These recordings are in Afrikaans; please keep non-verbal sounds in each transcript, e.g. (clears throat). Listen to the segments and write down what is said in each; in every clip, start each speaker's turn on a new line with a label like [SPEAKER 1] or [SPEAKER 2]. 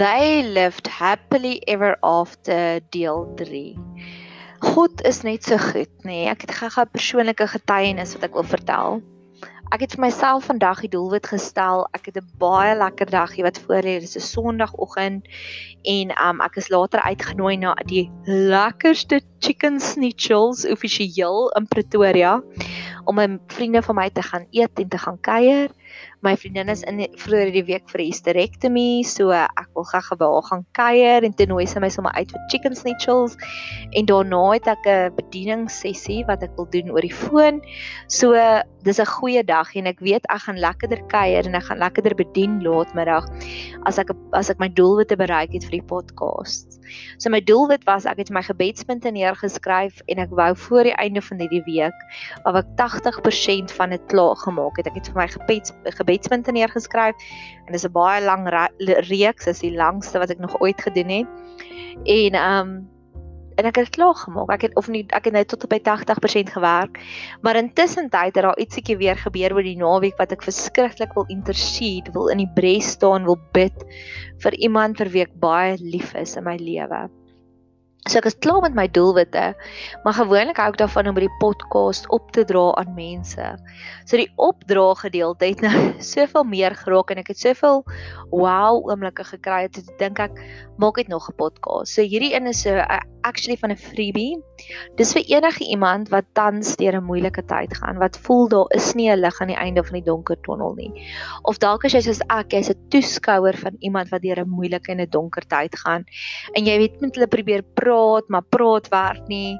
[SPEAKER 1] They lived happily ever after deel 3. God is net so goed, nê. Nee. Ek het 'n persoonlike getuienis wat ek wil vertel. Ek het vir myself vandag die doelwit gestel. Ek het 'n baie lekker dagie wat voor lê. Dit is 'n Sondagoggend en um ek is later uitgenooi na die lekkerste chicken schnitzels offisieel in Pretoria om my vriende van my te gaan eet en te gaan kuier my vriendin is in vroeër die week vir hysterectomy, so ek wil graag by haar gaan kuier en toe nooi sy my sommer uit vir chicken schnitzels en daarna het ek 'n bedieningssessie wat ek wil doen oor die foon. So dis 'n goeie dag en ek weet ek gaan lekkerder kuier en ek gaan lekkerder bedien laatmiddag as ek as ek my doelwitte bereik het vir die podcast. So my doelwit was ek het my gebedspunte neergeskryf en ek wou voor die einde van hierdie week of ek 80% van dit klaar gemaak het. Ek het vir my gebeds gebedspunte neergeskryf en dis 'n baie lang reeks, dis die langste wat ek nog ooit gedoen het. En ehm um, en ek het klaar gemaak. Ek het of nie ek het net tot op by 80% gewerk. Maar intussen tyd het daar ietsiekie weer gebeur oor die naweek wat ek verskriklik wil intercede, wil in die bres staan, wil bid vir iemand vir wie ek baie lief is in my lewe. So ek is klaar met my doelwitte, maar gewoonlik hou ek daarvan om by die podcast op te dra aan mense. So die opdra gedeelte het nou (laughs) soveel meer geraak en ek het soveel wow oomblikke gekry het. Ek dink ek maak dit nog 'n podcast. So hierdie een is so uh, actually van 'n freebie. Dis vir enige iemand wat tans deur 'n moeilike tyd gaan, wat voel daar is nie 'n lig aan die einde van die donker tonnel nie. Of dalk as jy soos ek, jy's 'n toeskouer van iemand wat deur 'n moeilike en 'n donker tyd gaan en jy weet met hulle probeer praat, maar praat werk nie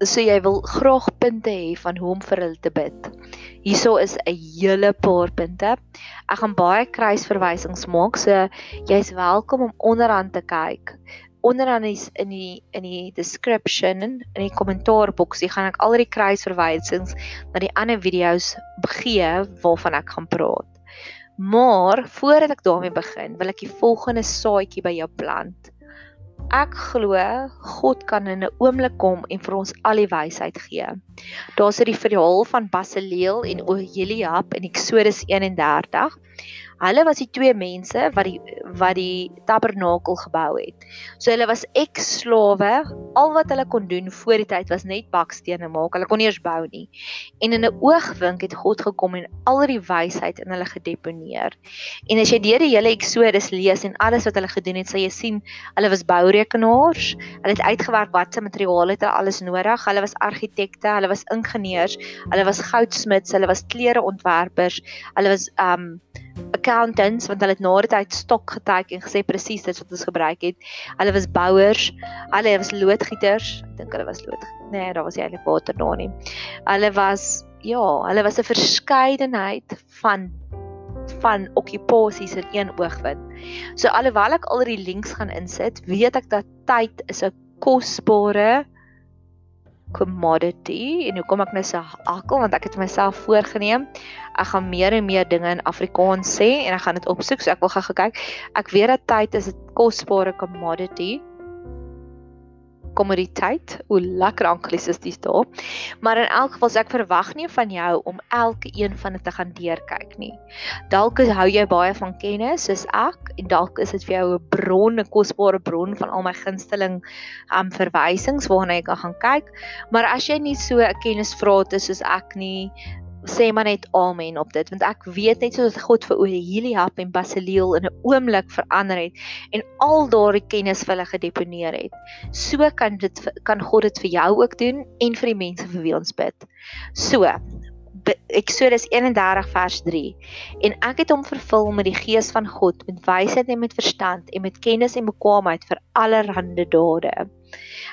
[SPEAKER 1] so jy wil graag punte hê van hoe om vir hulle te bid. Hierso is 'n hele paar punte. Ek gaan baie kruisverwysings maak, so jy's welkom om onderaan te kyk. Onderaan is in die in die description in die kommentaarboksie gaan ek al die kruisverwysings na die ander video's gee waarvan ek gaan praat. Maar voordat ek daarmee begin, wil ek die volgende saadjie by jou plant. Ek glo God kan in 'n oomblik kom en vir ons al die wysheid gee. Daar's dit die verhaal van Basileel en Oholiab in Eksodus 31. Hulle was die twee mense wat die wat die tabernakel gebou het. So hulle was ex-slawe. Al wat hulle kon doen voor die tyd was net bakstene maak. Hulle kon nie eens bou nie. En in 'n oogwink het God gekom en al die wysheid in hulle gedeponeer. En as jy deur die hele Eksodus lees en alles wat hulle gedoen het, sal jy sien hulle was bourekenaars. Hulle het uitgewerk watse materiale het hulle alles nodig. Hulle was argitekte, hulle was ingenieurs, hulle was goudsmids, hulle was klereontwerpers, hulle was um accountants want hulle het na die tyd stok geteken en gesê presies dit wat ons gebruik het. Hulle was bouers, hulle was loodgieters. Ek dink hulle was lood. Nee, daar was nie eintlik water daar nie. Hulle was ja, hulle was 'n verskeidenheid van van okkupasies in een oogwin. So alhoewel ek al die links gaan insit, weet ek dat tyd is 'n kosbare commodity en hoekom ek nou so akkel want ek het myself voorgenem ek gaan meer en meer dinge in Afrikaans sê en ek gaan dit opsoek so ek wil gou kyk. Ek weet dat tyd is 'n kosbare commodity kommoditeit. Hoe lekker anglisties daar. Maar in elk geval ek verwag nie van jou om elke een van dit te gaan deurkyk nie. Dalk hou jy baie van kennis soos ek en dalk is dit vir jou 'n bron, 'n kosbare bron van al my gunsteling um verwysings waarna jy kan gaan kyk. Maar as jy nie so 'n kennisvraat is soos ek nie, sê maar net amen op dit want ek weet net soos God vir Oheliab en Basileel in 'n oomblik verander het en al daardie kennis vir hulle gedeponeer het. So kan dit kan God dit vir jou ook doen en vir die mense vir wie ons bid. So Eksodus 31 vers 3 en ek het hom vervul met die gees van God met wysheid en met verstand en met kennis en bekwaamheid vir allerlei dade.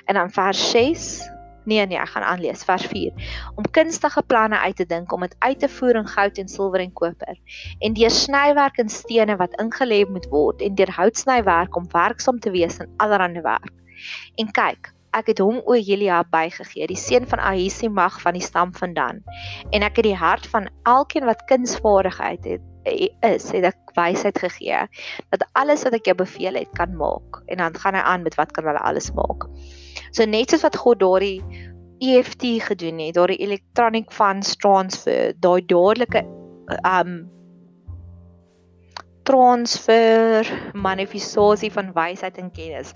[SPEAKER 1] En dan vers 6 Nee nee, ek gaan aanlees vers 4. Om kunstige planne uit te dink om dit uit te voer in goud en silwer en koper en deur snywerk in stene wat ingelê moet word en deur houtsnywerk om werksaam te wees in allerlei werk. En kyk, ek het hom o Jelia bygegee, die seun van Ahisimag van die stam van Dan. En ek het die hart van elkeen wat kunsvaardigheid het is, het ek wysheid gegee dat alles wat ek jou beveel het kan maak. En dan gaan hy aan met wat kan hulle alles maak. So net soos wat God daardie EFT gedoen het, daardie electronic funds transfer, daai dadelike um transfer manifestasie van wysheid en kennis.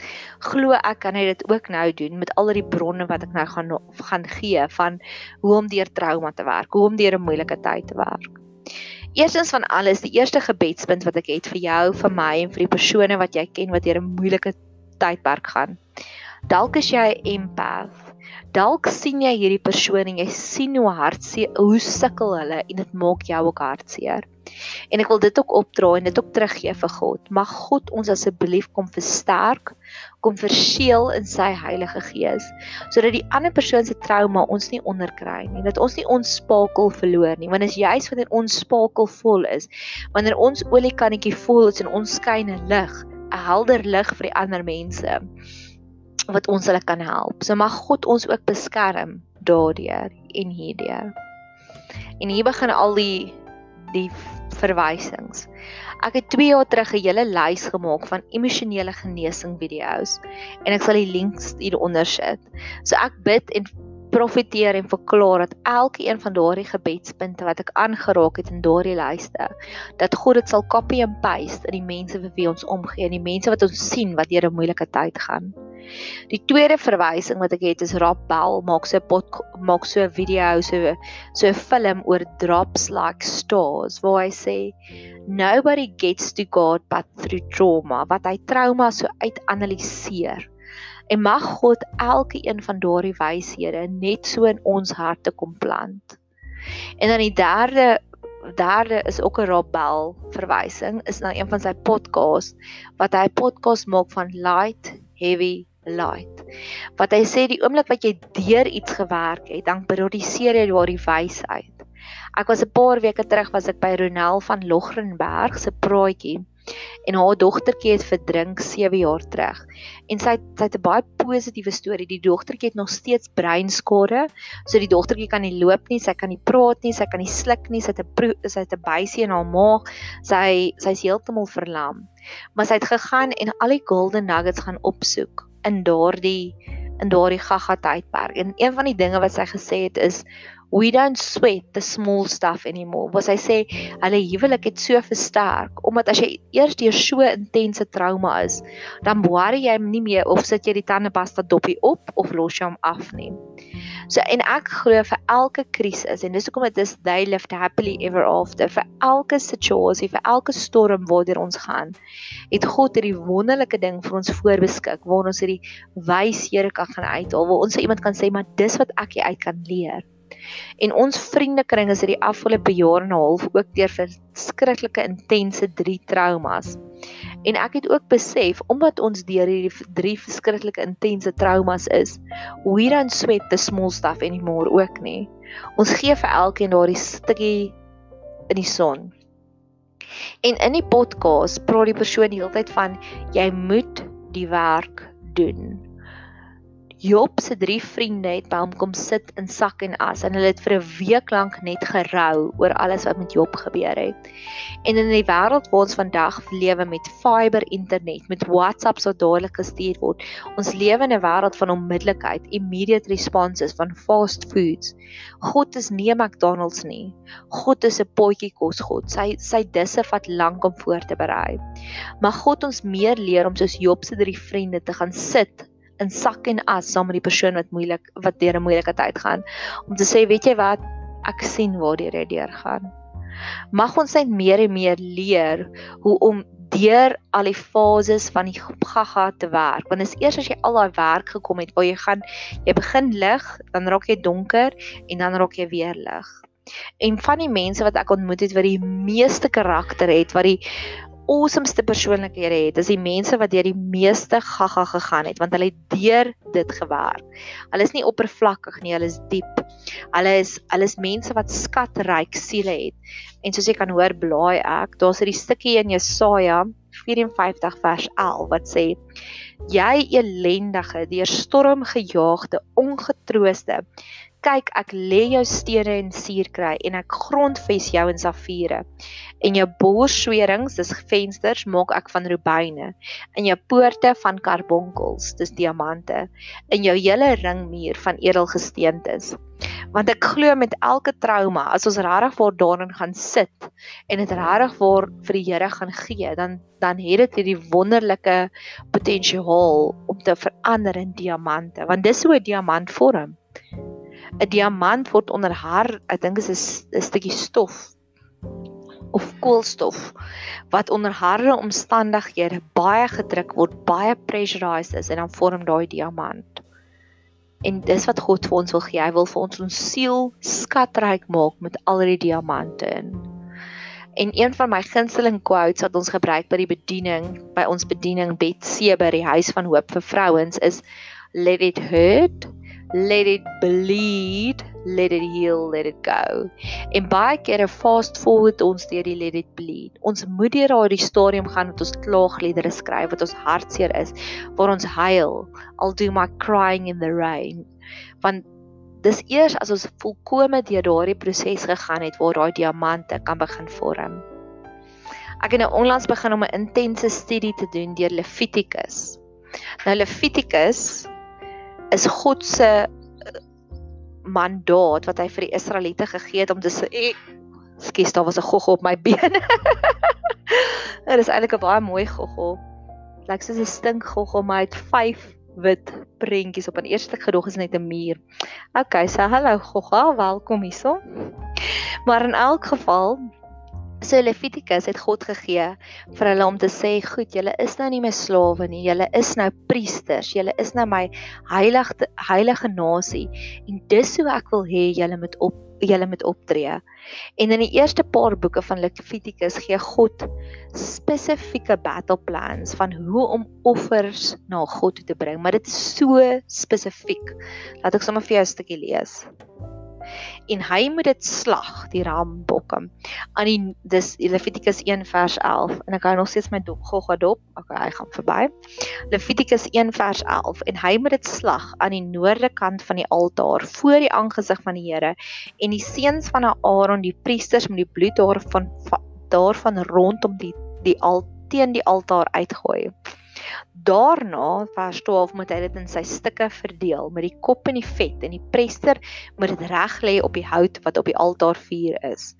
[SPEAKER 1] Glo ek kan hy dit ook nou doen met al die bronne wat ek nou gaan gaan gee van hoe om deur trauma te werk, hoe om deur 'n moeilike tyd te werk. Eerstens van alles, die eerste gebedspunt wat ek het vir jou, vir my en vir die persone wat jy ken wat deur 'n moeilike tydperk gaan. Dalk is jy 'n empath Dalk sien jy hierdie persoon en jy sien hoe hartseer hoe sukkel hulle en dit maak jou ook hartseer. En ek wil dit ook opdra en dit ook teruggee vir God. Mag God ons asseblief kom versterk, kom verseël in sy Heilige Gees, sodat die ander persoon se trauma ons nie onderkry nie, dat ons nie ons spakel verloor nie, want as juis wanneer ons spakel vol is, wanneer ons oliekannetjie vol is en ons skyn 'n lig, 'n helder lig vir die ander mense wat ons hulle kan help. So mag God ons ook beskerm daardeur en hierdeur. En hier begin al die die verwysings. Ek het 2 jaar terug 'n hele lys gemaak van emosionele genesing video's en ek sal die links hieronder sit. So ek bid en profeteer en verklaar dat elkeen van daardie gebedspunte wat ek aangeraak het in daardie lyste, dat God dit sal copy and paste in die mense vir wie ons omgee en die mense wat ons sien wat deur 'n moeilike tyd gaan. Die tweede verwysing wat ek het is Rob Bell maak so 'n pot maak so 'n video so so 'n film oor drops like stars waar hy sê nobody gets to God but through trauma wat hy trauma so uitanaliseer. En mag God elke een van daardie wyshede net so in ons harte kom plant. En dan die derde derde is ook 'n Rob Bell verwysing is na een van sy podcasts wat hy podcast maak van light heavy light. Wat hy sê die oomblik wat jy deur iets gewerk het, dan produseer jy daardie wysheid. Ek was 'n paar weke terug was ek by Ronel van Logrenberg se praatjie en haar dogtertjie het verdrink 7 jaar terug. En sy sy het 'n baie positiewe storie. Die dogtertjie het nog steeds breinskade. So die dogtertjie kan nie loop nie, sy kan nie praat nie, sy kan nie sluk nie, sy het 'n sy het 'n bysie in haar maag. Sy sy's heeltemal verlam. Maar sy het gegaan en al die golden nuggets gaan opsoek in daardie in daardie gaga tydperk. En een van die dinge wat sy gesê het is we don't sweat the small stuff anymore. Wat sy sê, hulle huwelik het so versterk omdat as jy eers deur so intense trauma is, dan worry jy nie meer of sit jy die tandepasta dopie op of los jy hom af nie. So en ek glo vir elke krisis en dis hoekom dit is they lived happily ever after vir elke situasie, vir elke storm waardeur ons gaan, het God hierdie wonderlike ding vir ons voorbeskik waar ons hierdie wyshede kan gaan uithaal. Waar ons iemand kan sê maar dis wat ek uit kan leer. En ons vriendekring is hierdie afgelope jaar en 'n half ook deur verskriklike intense drie traumas. En ek het ook besef omdat ons deur hierdie drie verskriklike intense traumas is, we don't sweat the small stuff anymore ook nie. Ons gee vir elkeen daardie stukkie in die son. En in die podcast praat die persoon die hele tyd van jy moet die werk doen. Job se drie vriende het by hom kom sit in sak en as en hulle het vir 'n week lank net gerou oor alles wat met Job gebeur het. En in die wêreld waar ons vandag lewe met fiber internet, met WhatsApp wat dadelik gestuur word, ons lewe in 'n wêreld van onmiddellikheid, immediate responses van fast foods. God is nie McDonald's nie. God is 'n potjie kos God. Sy sy disse vat lank om voor te berei. Maar God ons meer leer om soos Job se drie vriende te gaan sit in sak en as saam met die persoon wat moeilik wat deur 'n moeilike tyd gaan. Om te sê weet jy wat? Ek sien waar jy deur gaan. Mag ons net meer en meer leer hoe om deur al die fases van die gaga te werk. Want is eers as jy al daai werk gekom het waar jy gaan jy begin lig dan raak jy donker en dan raak jy weer lig. En van die mense wat ek ontmoet het wat die meeste karakter het wat die awesomeste persoonlikhede het, is die mense wat deur die meeste gaga gegaan het, want hulle het deur dit gewerk. Hulle is nie oppervlakkig nie, hulle is diep. Hulle is hulle is mense wat skatryk siele het. En soos jy kan hoor, blaai ek, daar's 'n stukkie in Jesaja 54 vers 11 wat sê: Jy elendige, deur storm gejaagde, ongetrooste, kyk, ek lê jou stene en suur kry en ek grondves jou in safiere. En jou borswerings, dis vensters, maak ek van rubyne. En jou poorte van karbonkels, dis diamante. En jou hele ringmuur van edelgesteentes want ek glo met elke trauma as ons regtig voor daarin gaan sit en dit regtig voor vir die Here gaan gee dan dan het dit hierdie wonderlike potensiaal om te verander in diamante want dis hoe 'n diamant vorm 'n diamant word onder haar ek dink is 'n stukkie stof of koolstof wat onder harde omstandighede baie gedruk word baie pressurized is en dan vorm daai diamant En dis wat God vir ons wil gee. Hy wil vir ons ons siel skatryk maak met al die diamante in. En een van my gunsteling quotes wat ons gebruik by die bediening, by ons bediening Betsy by die huis van hoop vir vrouens is let it hurt, let it bleed, let it heal, let it go. En baie kere fast forward ons deur die let it bleed. Ons moet deur daai stadium gaan wat ons klaagliedere skryf, wat ons hartseer is, waar ons huil, al do my crying in the rain. Want dis eers as ons volkome deur daardie proses gegaan het waar daai diamante kan begin vorm. Ek het nou onlangs begin om 'n intense studie te doen deur Levitikus. Nou Levitikus is God se mandaat wat hy vir die Israeliete gegee het om te sê, "Skus, daar was 'n goggo op my been." (laughs) Dit is eintlik 'n baie mooi goggo. Lyk soos 'n stink goggo, maar hy het 5 wit prentjies op. Aan eerste stuk gedog is net 'n muur. Okay, so hallo gogga, welkom hierso. Maar in elk geval So Levitikus het God gegee vir hulle om te sê, "Goed, julle is nou nie meer slawe nie. Julle is nou priesters. Julle is nou my heilige heilige nasie en dis hoe ek wil hê julle moet op julle moet optree." En in die eerste paar boeke van Levitikus gee God spesifieke battle plans van hoe om offers na God toe te bring, maar dit is so spesifiek. Laat ek sommer vir jou 'n stukkie lees en hy moet dit slag die rambokke aan die dis Levitikus 1 vers 11 en ek hou nog steeds my gogga dop. Okay hy gaan verby. Levitikus 1 vers 11 en hy moet dit slag aan die noorde kant van die altaar voor die aangesig van die Here. En die seuns van Aaron die priesters moet die bloed daarvan daarvan rondom die die al teen die altaar uitgooi Daarna, vers 12, moet hy dit in sy stukke verdeel met die kop en die vet en die priester moet dit reg lê op die hout wat op die altaarvuur is.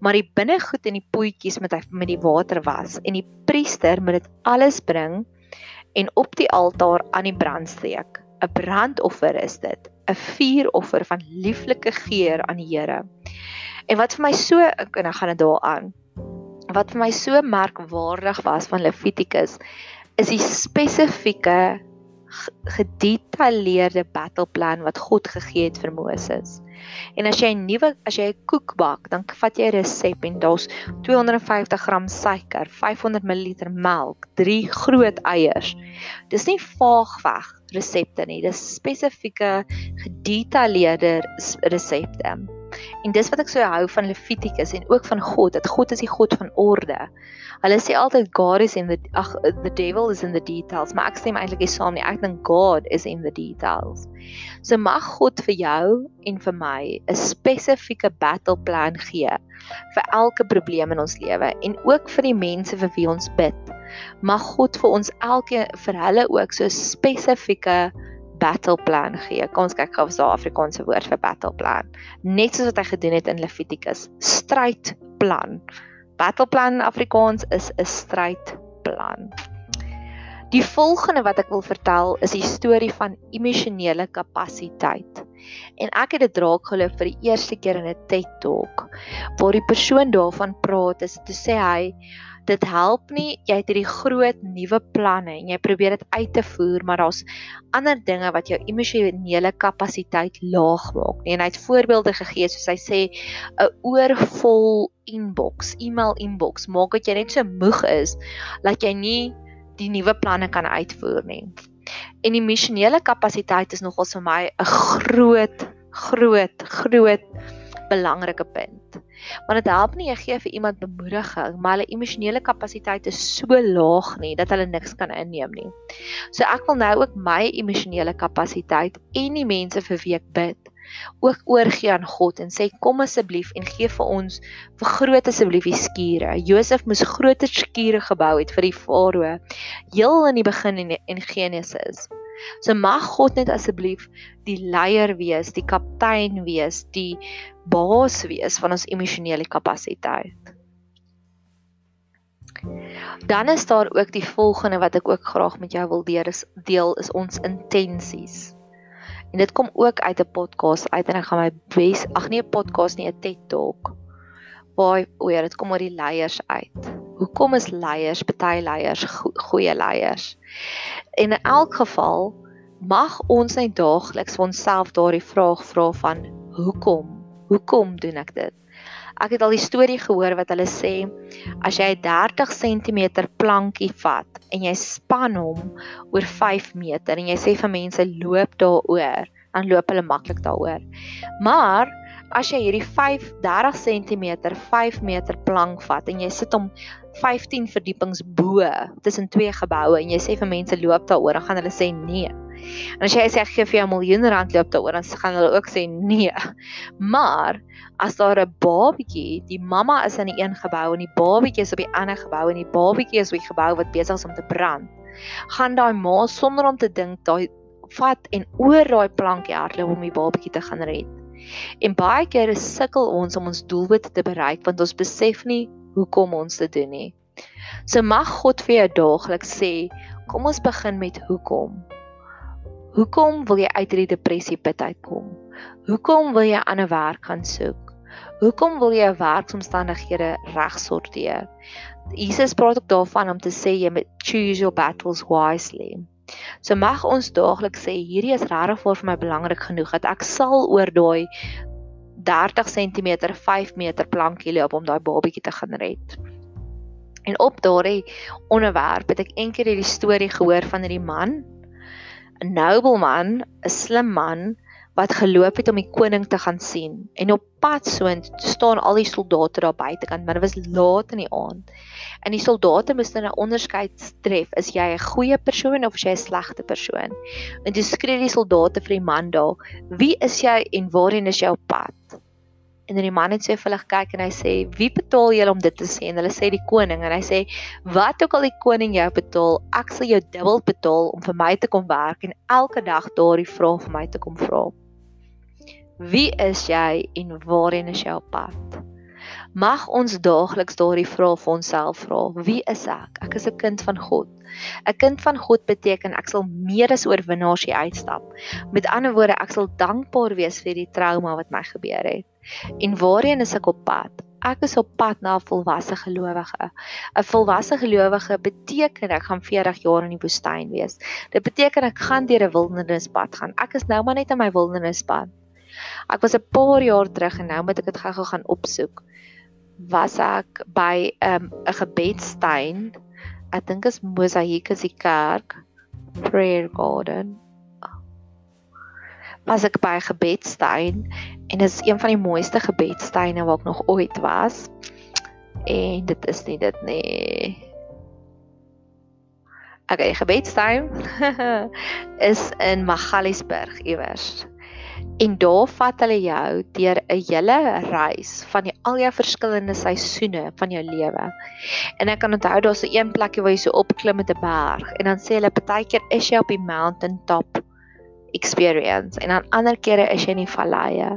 [SPEAKER 1] Maar die binnegoed en die potjies moet hy met die water was en die priester moet dit alles bring en op die altaar aan die brand steek. 'n Brandoffer is dit, 'n vuuroffer van lieflike geur aan die Here. En wat vir my so, ek gaan dit daaraan. Wat vir my so merkwaardig was van Levitikus is die spesifieke gedetailleerde battle plan wat God gegee het vir Moses. En as jy 'n nuwe as jy 'n koek bak, dan vat jy 'n resep en daar's 250 gram suiker, 500 ml melk, 3 groot eiers. Dis nie vaagweg resepte nie, dis spesifieke gedetailleerde resepte. En dis wat ek so hou van Levitikus en ook van God, dat God is die God van orde. Hulle sê altyd God is in the ag the devil is in the details, maar ek stem eintlik nie saam nie. Ek dink God is in the details. So mag God vir jou en vir my 'n spesifieke battle plan gee vir elke probleem in ons lewe en ook vir die mense vir wie ons bid. Mag God vir ons elkeen vir hulle ook so spesifieke battle plan gee. Kom ons kyk gou of daar Afrikaanse woord vir battle plan. Net soos wat hy gedoen het in Levitikus, strydplan. Battle plan in Afrikaans is 'n strydplan. Die volgende wat ek wil vertel is die storie van emosionele kapasiteit. En ek het dit raak geloop vir die eerste keer in 'n TED Talk waar die persoon daarvan praat is te sê hy dit help nie jy het hierdie groot nuwe planne en jy probeer dit uit te voer maar daar's ander dinge wat jou emosionele kapasiteit laag maak nie. En hy het voorbeelde gegee soos hy sê 'n oorvol inbox e-mail inbox maak dat jy net so moeg is dat jy nie die nuwe planne kan uitvoer nie. En emosionele kapasiteit is nogals vir my 'n groot groot groot belangrike punt Want dit help nie jy gee vir iemand bemoediging, maar hulle emosionele kapasiteit is so laag nie dat hulle niks kan inneem nie. So ek wil nou ook my emosionele kapasiteit en die mense vir wie ek bid ook oorgee aan God en sê kom asseblief en gee vir ons vergroot asseblief die skure. Josef moes groter skure gebou het vir die farao heel in die begin in, in Genesis. So mag God net asseblief die leier wees, die kaptein wees, die baas wees van ons emosionele kapasiteit. Dan is daar ook die volgende wat ek ook graag met jou wil deel is deel is ons intensies. En dit kom ook uit 'n podcast uit en ek gaan my bes ag nee 'n podcast nie 'n TED Talk. Waar oor dit kom oor die leiers uit. Hoekom is leiers, party leiers goeie leiers? En in elk geval mag ons net daagliks vir onsself daardie vraag vra van hoekom? Hoekom doen ek dit? Ek het al die storie gehoor wat hulle sê as jy 'n 30 cm plankie vat en jy span hom oor 5 meter en jy sê vir mense loop daaroor, dan loop hulle maklik daaroor. Maar as jy hierdie 5 30 cm 5 meter plank vat en jy sit hom 15 verdiepings bo tussen twee geboue en jy sê vir mense loop daaroor, dan gaan hulle sê nee. En as jy sê ek gee vir jou 'n miljoen rand loop daaroor, dan gaan hulle ook sê nee. Maar as daar 'n babatjie, die mamma is in die een gebou en die babatjie is op die ander gebou en die babatjie is op die gebou wat besig is om te brand, gaan daai ma sonder om te dink daai vat en oor daai plankie hardloop om die babatjie te gaan red. En baie kere sukkel ons om ons doelwit te bereik want ons besef nie hoekom ons dit doen nie. So mag God vir jou daagliks sê, kom ons begin met hoekom. Hoekom wil jy uit hierdie depressie put uitkom? Hoekom wil jy ander werk gaan soek? Hoekom wil jy jou werksomstandighede regsorteer? Jesus praat ook daarvan om te sê jy moet choose your battles wisely. So mag ons daagliks sê hierdie is regtig vir my belangrik genoeg dat ek sal oor daai 30 cm 5 meter plankie loop om daai babatjie te gaan red. En op daardie onderwerp het ek eendag hierdie storie gehoor van hierdie man, 'n noble man, 'n slim man wat geloop het om die koning te gaan sien. En op pad so en staan al die soldate daar buitekant, maar dit was laat in die aand. En die soldate moes dan 'n onderskeid tref, is jy 'n goeie persoon of is jy 'n slegte persoon? En toe skree die soldate vir die man daar, "Wie is jy en waarheen is jy op pad?" En dan die man het so vir hulle gekyk en hy sê, "Wie betaal julle om dit te sê?" En hulle sê die koning en hy sê, "Wat ook al die koning jou betaal, ek sal jou dubbel betaal om vir my te kom werk en elke dag daardie vraag vir my te kom vra." Wie is jy en waarheen is jy op pad? Mag ons daagliks daardie vraag vir onsself vra. Wie is ek? Ek is 'n kind van God. 'n Kind van God beteken ek sal meer as oorwinnaars hier uitstap. Met ander woorde, ek sal dankbaar wees vir die trauma wat my gebeur het. En waarheen is ek op pad? Ek is op pad na 'n volwasse gelowige. 'n Volwasse gelowige beteken ek gaan 40 jaar in die woestyn wees. Dit beteken ek gaan deur 'n wildernispad gaan. Ek is nou maar net in my wildernispad. Ek was 'n paar jaar terug en nou moet ek dit gou-gou gaan opsoek. Was ek by 'n um, 'n gebedstuin. Ek dink is Mosaïek is die kerk. Prayer Garden. Was ek by 'n gebedstuin en dit is een van die mooiste gebedstuine wat ek nog ooit was. En dit is nie dit nie. Okay, gebedstuin (laughs) is in Magaliesburg iewers. En daar vat hulle jou deur 'n hele reis van die al jou verskillende seisoene van jou lewe. En ek kan onthou daar's so 'n plekkie waar jy so opklim met 'n berg en dan sê hulle partykeer is jy op die mountain top experience en dan ander kere is jy in die valleie.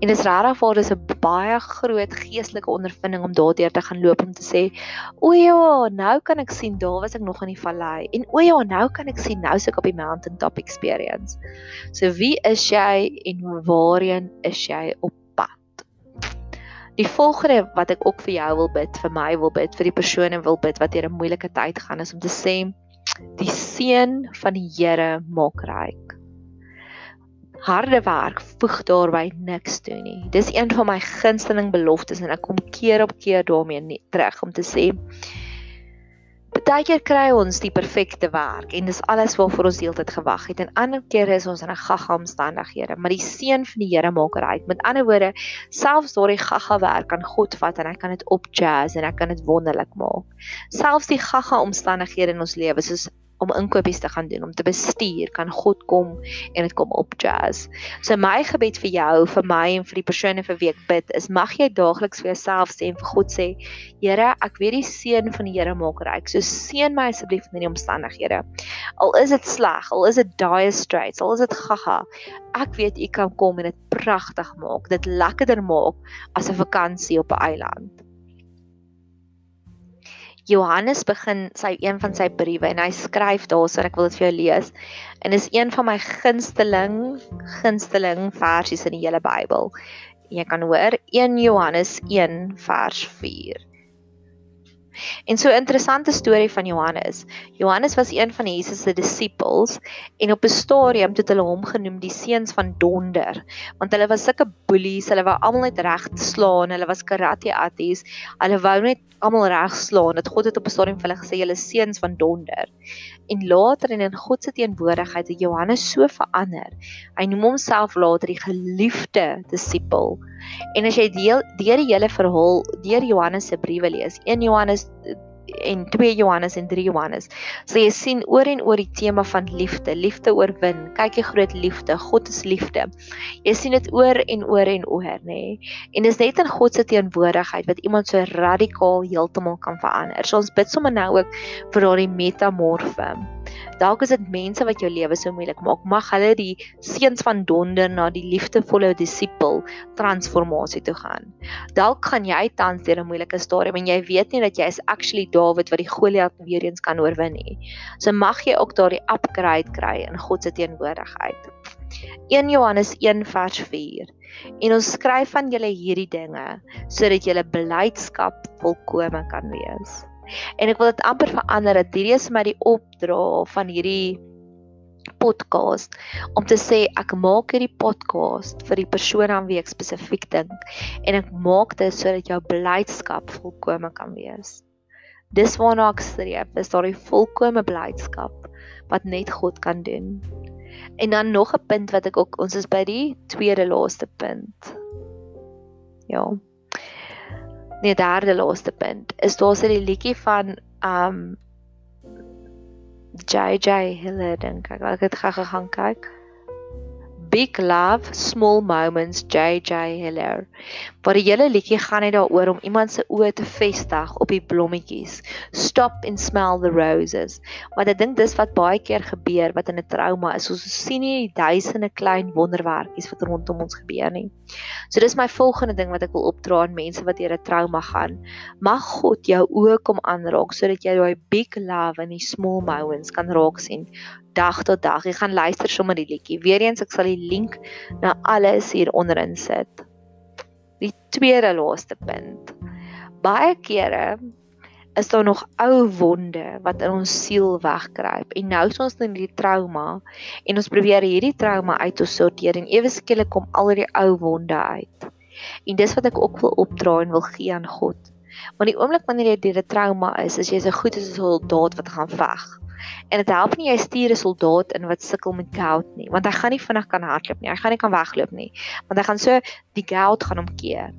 [SPEAKER 1] En dit is regtig vir dis 'n baie groot geestelike ondervinding om daardeur te gaan loop om te sê, "O ja, nou kan ek sien daar was ek nog in die vallei." En o ja, nou kan ek sien nou is ek op die mountain top experience. So wie is jy en waarheen is jy op pad? Die volgende wat ek ook vir jou wil bid, vir my wil bid, vir die persone wil bid wat deur 'n moeilike tyd gaan is om te sê die seën van die Here maak ryk harde werk voeg daarby niks toe nie. Dis een van my gunsteling beloftes en ek kom keer op keer daarmee terug om te sê Partykeer kry ons die perfekte werk en dis alles waarvoor ons deeltyd gewag het en ander kere is ons in 'n gaga omstandighede, maar die seën van die Here maak reg. Met ander woorde, selfs daardie gaga werk kan God vat en hy kan dit op jazz en hy kan dit wonderlik maak. Selfs die gaga omstandighede in ons lewe soos om inkopies te gaan doen, om te bestuur, kan God kom en dit kom op jazz. So my gebed vir jou, vir my en vir die persone vir wie ek bid, is mag jy daagliks vir jouself sê en vir God sê, Here, ek weet die seën van die Here maak ryk. So seën my asseblief in hierdie omstandighede. Al is dit sleg, al is dit dire straits, al is dit gaga, ek weet U kan kom en dit pragtig maak, dit lekkerder maak as 'n vakansie op 'n eiland. Johannes begin sy een van sy briewe en hy skryf daarso en ek wil dit vir jou lees. En is een van my gunsteling gunsteling versies in die hele Bybel. Jy kan hoor 1 Johannes 1 vers 4. En so 'n interessante storie van Johannes. Johannes was een van Jesus se disippels en op 'n stadium het hulle hom genoem die seuns van donder, want hulle was sulke bullies, hulle wou almal net reg slaan, hulle was karate atties. Hulle wou net almal reg slaan. Dat God het op 'n stadium vir hulle gesê julle seuns van donder. En later en in God se teenwoordigheid het Johannes so verander. Hy noem homself later die geliefde disipel. En as jy deel deur die hele verhaal deur Johannes se briewe lees, 1 Johannes en 2 Johannes en 3 Johannes. So jy sien oor en oor die tema van liefde, liefde oorwin. Kyk jy groot liefde, God is liefde. Jy sien dit oor en oor en oor, nê? Nee? En dis net in God se teenwoordigheid wat iemand so radikaal heeltemal kan verander. So ons bid sommer nou ook vir daardie metamorfe. Dalk is dit mense wat jou lewe so moeilik maak. Mag hulle die seuns van donder na die liefdevolle disipel transformasie toe gaan. Dalk gaan jy tans deur 'n moeilike stadium en jy weet nie dat jy is actually Dawid wat die Goliat weer eens kan oorwin nie. So mag jy ook daardie upgrade kry in God se teenwoordigheid. 1 Johannes 1 vers 4. En ons skryf van julle hierdie dinge sodat julle blydskap volkome kan wees. En ek wil dit amper verander dat hierdie is my die opdra van hierdie podcast om te sê ek maak hierdie podcast vir die persoon aan wie ek spesifiek dink en ek maak dit sodat jou blydskap volkome kan wees. Dis waarna ek streef, is daardie volkomme blydskap wat net God kan doen. En dan nog 'n punt wat ek ook ons is by die tweede laaste punt. Ja nee derde laaste punt is daar se die liedjie van um JJ Hiller dink ek. Ek het gou gaan kyk Big Love Small Moments JJ Hiller. Waar die hele liedjie gaan net daaroor om iemand se oë te vestig op die blommetjies. Stop and smell the roses. Want ek dink dis wat baie keer gebeur wat in 'n trauma is. Ons sien nie duisende klein wonderwerkies wat rondom ons gebeur nie. So dis my volgende ding wat ek wil opdra aan mense wat deur 'n trauma gaan. Mag God jou oë kom aanraak sodat jy daai big love in die small moments kan raak sien dag tot dag. Jy gaan luister sommer die liedjie. Weereens ek sal die link na alles hier onderin sit. Die tweede laaste punt. Baie kere is daar nog ou wonde wat in ons siel wegkruip en nou is ons in die trauma en ons probeer hierdie trauma uit te sorteer en ewe skielik kom al die ou wonde uit. En dis wat ek ook wil opdra en wil gee aan God. Want die oomblik wanneer jy deur 'n trauma is, is jy so goed as 'n soldaat wat gaan veg. En dit help nie jy stuur 'n soldaat in wat sukkel met gout nie, want hy gaan nie vinnig kan hardloop nie. Hy gaan nie kan wegloop nie, want hy gaan so die gout gaan omkeer.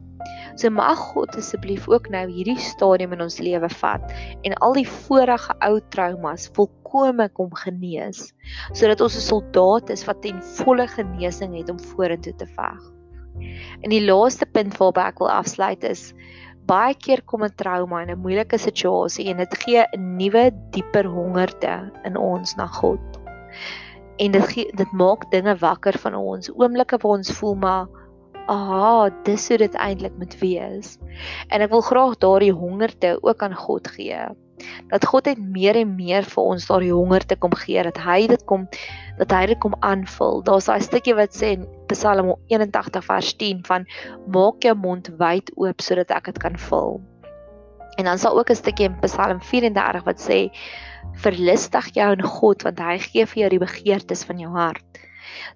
[SPEAKER 1] So mag God asseblief ook nou hierdie stadium in ons lewe vat en al die vorige ou traumas volkome kom genees sodat ons 'n soldaat is wat ten volle genesing het om vorentoe te veg. En die laaste punt waarby ek wil afsluit is baie keer kom 'n trauma en 'n moeilike situasie en dit gee 'n nuwe dieper hongerte in ons na God. En dit gee, dit maak dinge wakker van ons. Oomblikke waar ons voel maar aha, dis hoe dit eintlik moet wees. En ek wil graag daardie hongerte ook aan God gee. Dat God net meer en meer vir ons daardie hongerte kom gee, dat hy dit kom dat hy dit kom aanvul. Daar's daai stukkie wat sê Psalm 81 vers 10 van maak jou mond wyd oop sodat ek dit kan vul. En dan sal ook 'n stukkie in Psalm 34 wat sê verlustig jou in God want hy gee vir jou die begeertes van jou hart.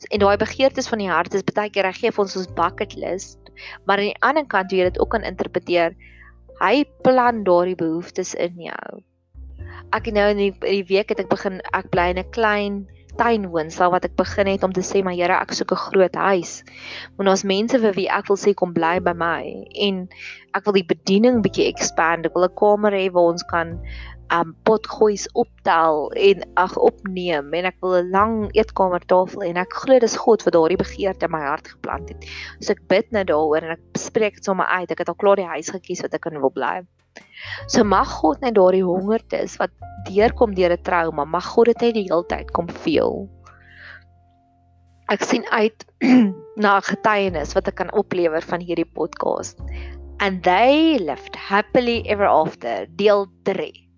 [SPEAKER 1] En daai begeertes van die hart is baie keer hy gee vir ons ons bucket list, maar aan die ander kant jy dit ook kan interpreteer hy plan daardie behoeftes in jou. Ek nou in die, die week het ek begin ek bly in 'n klein tuin woonstel wat ek begin het om te sê maar Here ek soek 'n groot huis. Want daar's mense vir wie ek wil sê kom bly by my en ek wil die bediening bietjie expand. Ek wil 'n kamer hê waar ons kan um potgoeis optel en ag opneem en ek wil 'n lang eetkamertafel en ek glo dis God wat daardie begeerte in my hart geplant het. So ek bid nou daaroor en ek spreek dit sommer uit. Ek het al klaar die huis gekies wat ek in wil bly. So mag God net daardie hongertes wat deurkom deur 'n trauma, mag God dit net die hele tyd kom veel. Ek sien uit (clears throat) na 'n getuienis wat ek kan oplewer van hierdie podcast. And they lived happily ever after. Deel 3.